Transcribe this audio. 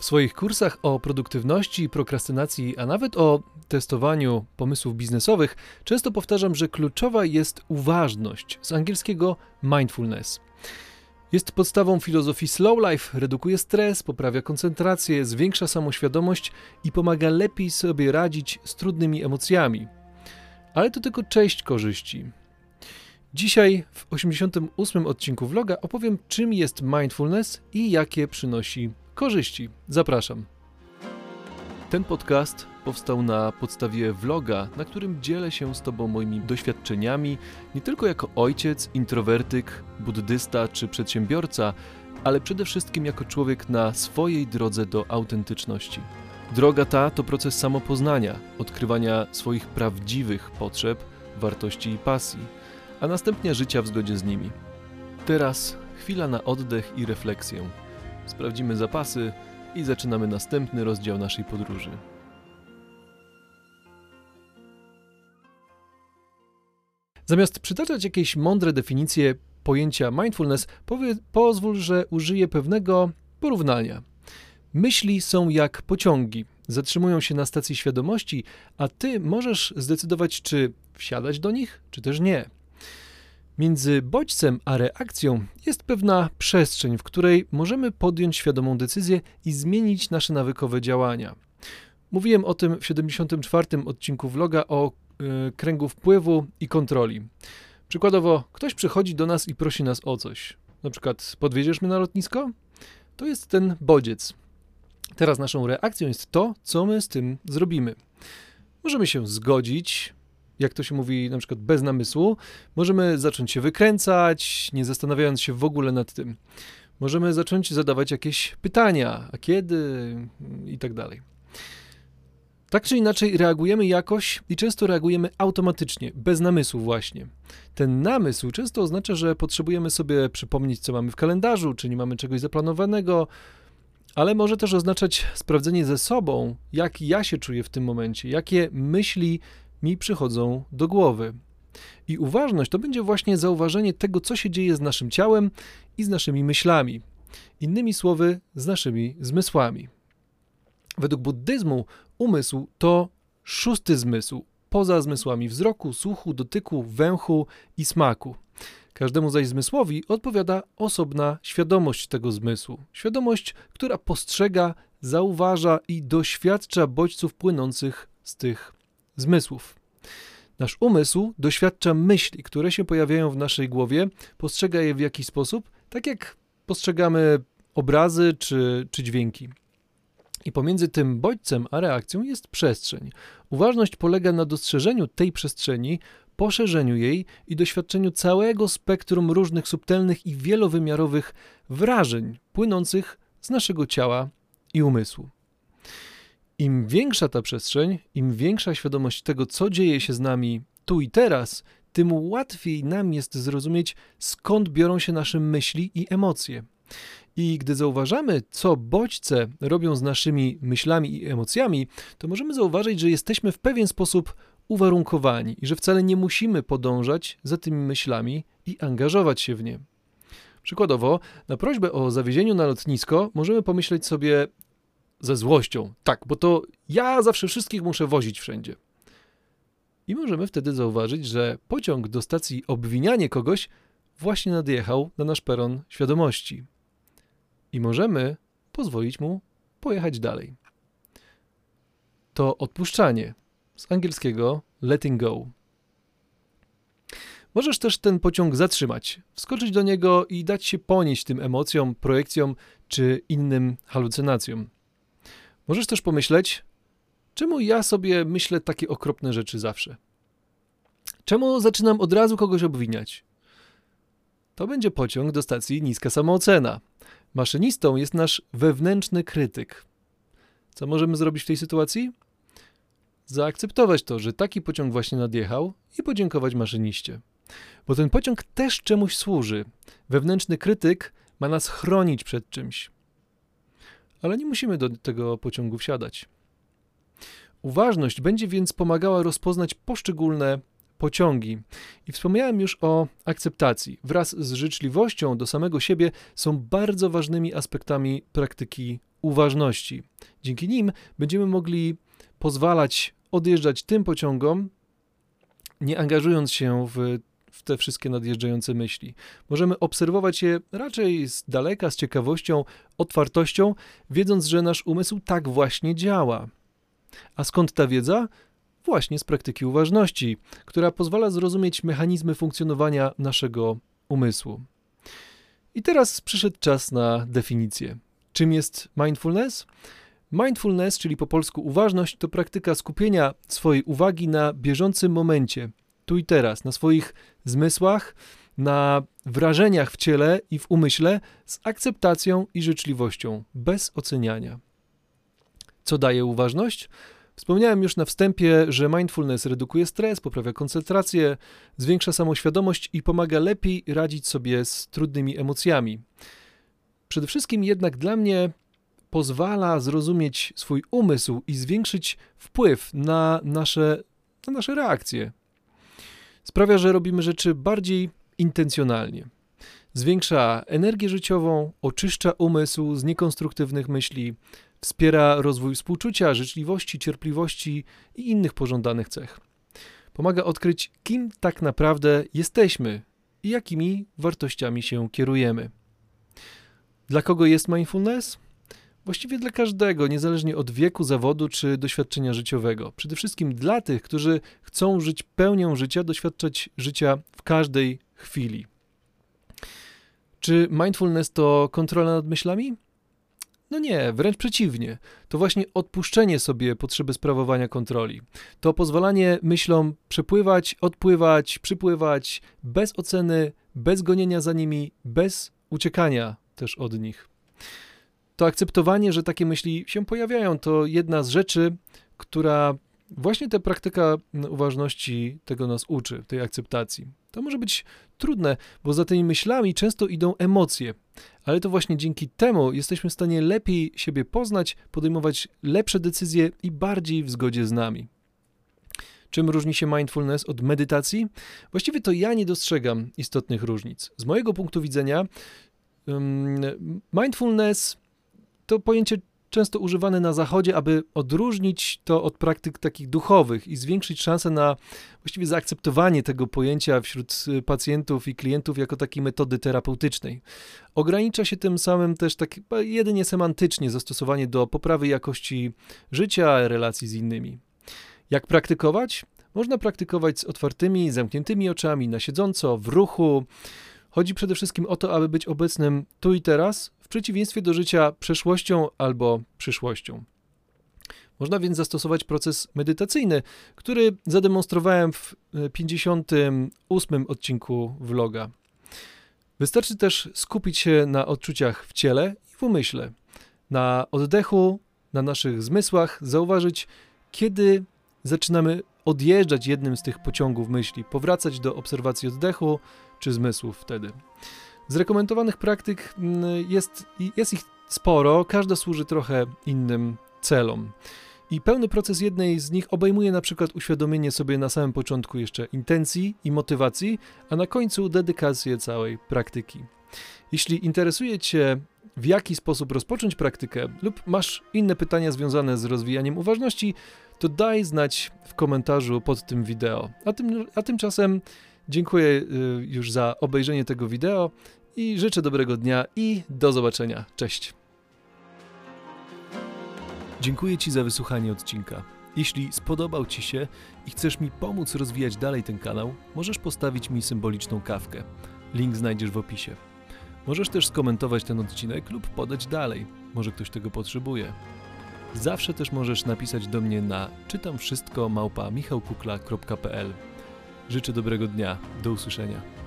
W swoich kursach o produktywności prokrastynacji, a nawet o testowaniu pomysłów biznesowych, często powtarzam, że kluczowa jest uważność, z angielskiego mindfulness. Jest podstawą filozofii slow life, redukuje stres, poprawia koncentrację, zwiększa samoświadomość i pomaga lepiej sobie radzić z trudnymi emocjami. Ale to tylko część korzyści. Dzisiaj w 88 odcinku vloga opowiem, czym jest mindfulness i jakie przynosi korzyści. Zapraszam. Ten podcast powstał na podstawie vloga, na którym dzielę się z Tobą moimi doświadczeniami, nie tylko jako ojciec, introwertyk, buddysta czy przedsiębiorca, ale przede wszystkim jako człowiek na swojej drodze do autentyczności. Droga ta to proces samopoznania, odkrywania swoich prawdziwych potrzeb, wartości i pasji, a następnie życia w zgodzie z nimi. Teraz chwila na oddech i refleksję. Sprawdzimy zapasy i zaczynamy następny rozdział naszej podróży. Zamiast przytaczać jakieś mądre definicje pojęcia mindfulness, powie, pozwól, że użyję pewnego porównania. Myśli są jak pociągi, zatrzymują się na stacji świadomości, a ty możesz zdecydować, czy wsiadać do nich, czy też nie. Między bodźcem a reakcją jest pewna przestrzeń, w której możemy podjąć świadomą decyzję i zmienić nasze nawykowe działania. Mówiłem o tym w 74. odcinku vloga o y, kręgu wpływu i kontroli. Przykładowo, ktoś przychodzi do nas i prosi nas o coś. Na przykład, podwieziesz mnie na lotnisko? To jest ten bodziec. Teraz naszą reakcją jest to, co my z tym zrobimy. Możemy się zgodzić, jak to się mówi, na przykład bez namysłu, możemy zacząć się wykręcać, nie zastanawiając się w ogóle nad tym. Możemy zacząć zadawać jakieś pytania, a kiedy i tak dalej. Tak czy inaczej reagujemy jakoś i często reagujemy automatycznie, bez namysłu właśnie. Ten namysł często oznacza, że potrzebujemy sobie przypomnieć, co mamy w kalendarzu, czy nie mamy czegoś zaplanowanego, ale może też oznaczać sprawdzenie ze sobą, jak ja się czuję w tym momencie, jakie myśli mi przychodzą do głowy. I uważność to będzie właśnie zauważenie tego, co się dzieje z naszym ciałem i z naszymi myślami. Innymi słowy, z naszymi zmysłami. Według buddyzmu umysł to szósty zmysł, poza zmysłami wzroku, słuchu, dotyku, węchu i smaku. Każdemu zaś zmysłowi odpowiada osobna świadomość tego zmysłu. Świadomość, która postrzega, zauważa i doświadcza bodźców płynących z tych zmysłów. Nasz umysł doświadcza myśli, które się pojawiają w naszej głowie, postrzega je w jakiś sposób, tak jak postrzegamy obrazy czy, czy dźwięki. I pomiędzy tym bodźcem a reakcją jest przestrzeń. Uważność polega na dostrzeżeniu tej przestrzeni, poszerzeniu jej i doświadczeniu całego spektrum różnych subtelnych i wielowymiarowych wrażeń płynących z naszego ciała i umysłu. Im większa ta przestrzeń, im większa świadomość tego, co dzieje się z nami tu i teraz, tym łatwiej nam jest zrozumieć, skąd biorą się nasze myśli i emocje. I gdy zauważamy, co bodźce robią z naszymi myślami i emocjami, to możemy zauważyć, że jesteśmy w pewien sposób uwarunkowani i że wcale nie musimy podążać za tymi myślami i angażować się w nie. Przykładowo, na prośbę o zawiezieniu na lotnisko możemy pomyśleć sobie, ze złością. Tak, bo to ja zawsze wszystkich muszę wozić wszędzie. I możemy wtedy zauważyć, że pociąg do stacji obwinianie kogoś właśnie nadjechał na nasz peron świadomości. I możemy pozwolić mu pojechać dalej. To odpuszczanie, z angielskiego letting go. Możesz też ten pociąg zatrzymać, wskoczyć do niego i dać się ponieść tym emocjom, projekcjom czy innym halucynacjom. Możesz też pomyśleć, czemu ja sobie myślę takie okropne rzeczy zawsze? Czemu zaczynam od razu kogoś obwiniać? To będzie pociąg do stacji niska samoocena. Maszynistą jest nasz wewnętrzny krytyk. Co możemy zrobić w tej sytuacji? Zaakceptować to, że taki pociąg właśnie nadjechał i podziękować maszyniście. Bo ten pociąg też czemuś służy. Wewnętrzny krytyk ma nas chronić przed czymś ale nie musimy do tego pociągu wsiadać. Uważność będzie więc pomagała rozpoznać poszczególne pociągi. I wspomniałem już o akceptacji. Wraz z życzliwością do samego siebie są bardzo ważnymi aspektami praktyki uważności. Dzięki nim będziemy mogli pozwalać odjeżdżać tym pociągom, nie angażując się w, w te wszystkie nadjeżdżające myśli. Możemy obserwować je raczej z daleka, z ciekawością, otwartością, wiedząc, że nasz umysł tak właśnie działa. A skąd ta wiedza? Właśnie z praktyki uważności, która pozwala zrozumieć mechanizmy funkcjonowania naszego umysłu. I teraz przyszedł czas na definicję. Czym jest mindfulness? Mindfulness, czyli po polsku uważność, to praktyka skupienia swojej uwagi na bieżącym momencie, tu i teraz, na swoich zmysłach, na wrażeniach w ciele i w umyśle z akceptacją i życzliwością, bez oceniania. Co daje uważność? Wspomniałem już na wstępie, że mindfulness redukuje stres, poprawia koncentrację, zwiększa samoświadomość i pomaga lepiej radzić sobie z trudnymi emocjami. Przede wszystkim jednak dla mnie pozwala zrozumieć swój umysł i zwiększyć wpływ na nasze, na nasze reakcje. Sprawia, że robimy rzeczy bardziej intencjonalnie. Zwiększa energię życiową, oczyszcza umysł z niekonstruktywnych myśli, wspiera rozwój współczucia, życzliwości, cierpliwości i innych pożądanych cech. Pomaga odkryć, kim tak naprawdę jesteśmy i jakimi wartościami się kierujemy. Dla kogo jest mindfulness? Właściwie dla każdego, niezależnie od wieku, zawodu czy doświadczenia życiowego. Przede wszystkim dla tych, którzy chcą żyć pełnią życia, doświadczać życia w każdej chwili. Czy mindfulness to kontrola nad myślami? No nie, wręcz przeciwnie. To właśnie odpuszczenie sobie potrzeby sprawowania kontroli. To pozwalanie myślom przepływać, odpływać, przypływać bez oceny, bez gonienia za nimi, bez uciekania też od nich. To akceptowanie, że takie myśli się pojawiają, to jedna z rzeczy, która właśnie ta praktyka uważności tego nas uczy, tej akceptacji. To może być trudne, bo za tymi myślami często idą emocje, ale to właśnie dzięki temu jesteśmy w stanie lepiej siebie poznać, podejmować lepsze decyzje i bardziej w zgodzie z nami. Czym różni się mindfulness od medytacji? Właściwie to ja nie dostrzegam istotnych różnic. Z mojego punktu widzenia, mindfulness to pojęcie często używane na zachodzie, aby odróżnić to od praktyk takich duchowych i zwiększyć szanse na właściwie zaakceptowanie tego pojęcia wśród y, pacjentów i klientów jako takiej metody terapeutycznej. Ogranicza się tym samym też tak jedynie semantycznie zastosowanie do poprawy jakości życia, relacji z innymi. Jak praktykować? Można praktykować z otwartymi, zamkniętymi oczami, na siedząco, w ruchu. Chodzi przede wszystkim o to, aby być obecnym tu i teraz, przeciwieństwie do życia przeszłością albo przyszłością. Można więc zastosować proces medytacyjny, który zademonstrowałem w 58 odcinku vloga. Wystarczy też skupić się na odczuciach w ciele i w umyśle, na oddechu, na naszych zmysłach, zauważyć, kiedy zaczynamy odjeżdżać jednym z tych pociągów myśli, powracać do obserwacji oddechu czy zmysłów wtedy. Z rekomendowanych praktyk mm, jest, jest ich sporo, każda służy trochę innym celom. I pełny proces jednej z nich obejmuje na przykład uświadomienie sobie na samym początku jeszcze intencji i motywacji, a na końcu dedykację całej praktyki. Jeśli interesuje Cię, w jaki sposób rozpocząć praktykę, lub masz inne pytania związane z rozwijaniem uważności, to daj znać w komentarzu pod tym wideo. A, tym, a tymczasem dziękuję y, już za obejrzenie tego wideo i życzę dobrego dnia i do zobaczenia. Cześć. Dziękuję Ci za wysłuchanie odcinka. Jeśli spodobał Ci się i chcesz mi pomóc rozwijać dalej ten kanał, możesz postawić mi symboliczną kawkę. Link znajdziesz w opisie. Możesz też skomentować ten odcinek lub podać dalej. Może ktoś tego potrzebuje. Zawsze też możesz napisać do mnie na czytam wszystko małpa michałkukla.pl. Życzę dobrego dnia. Do usłyszenia.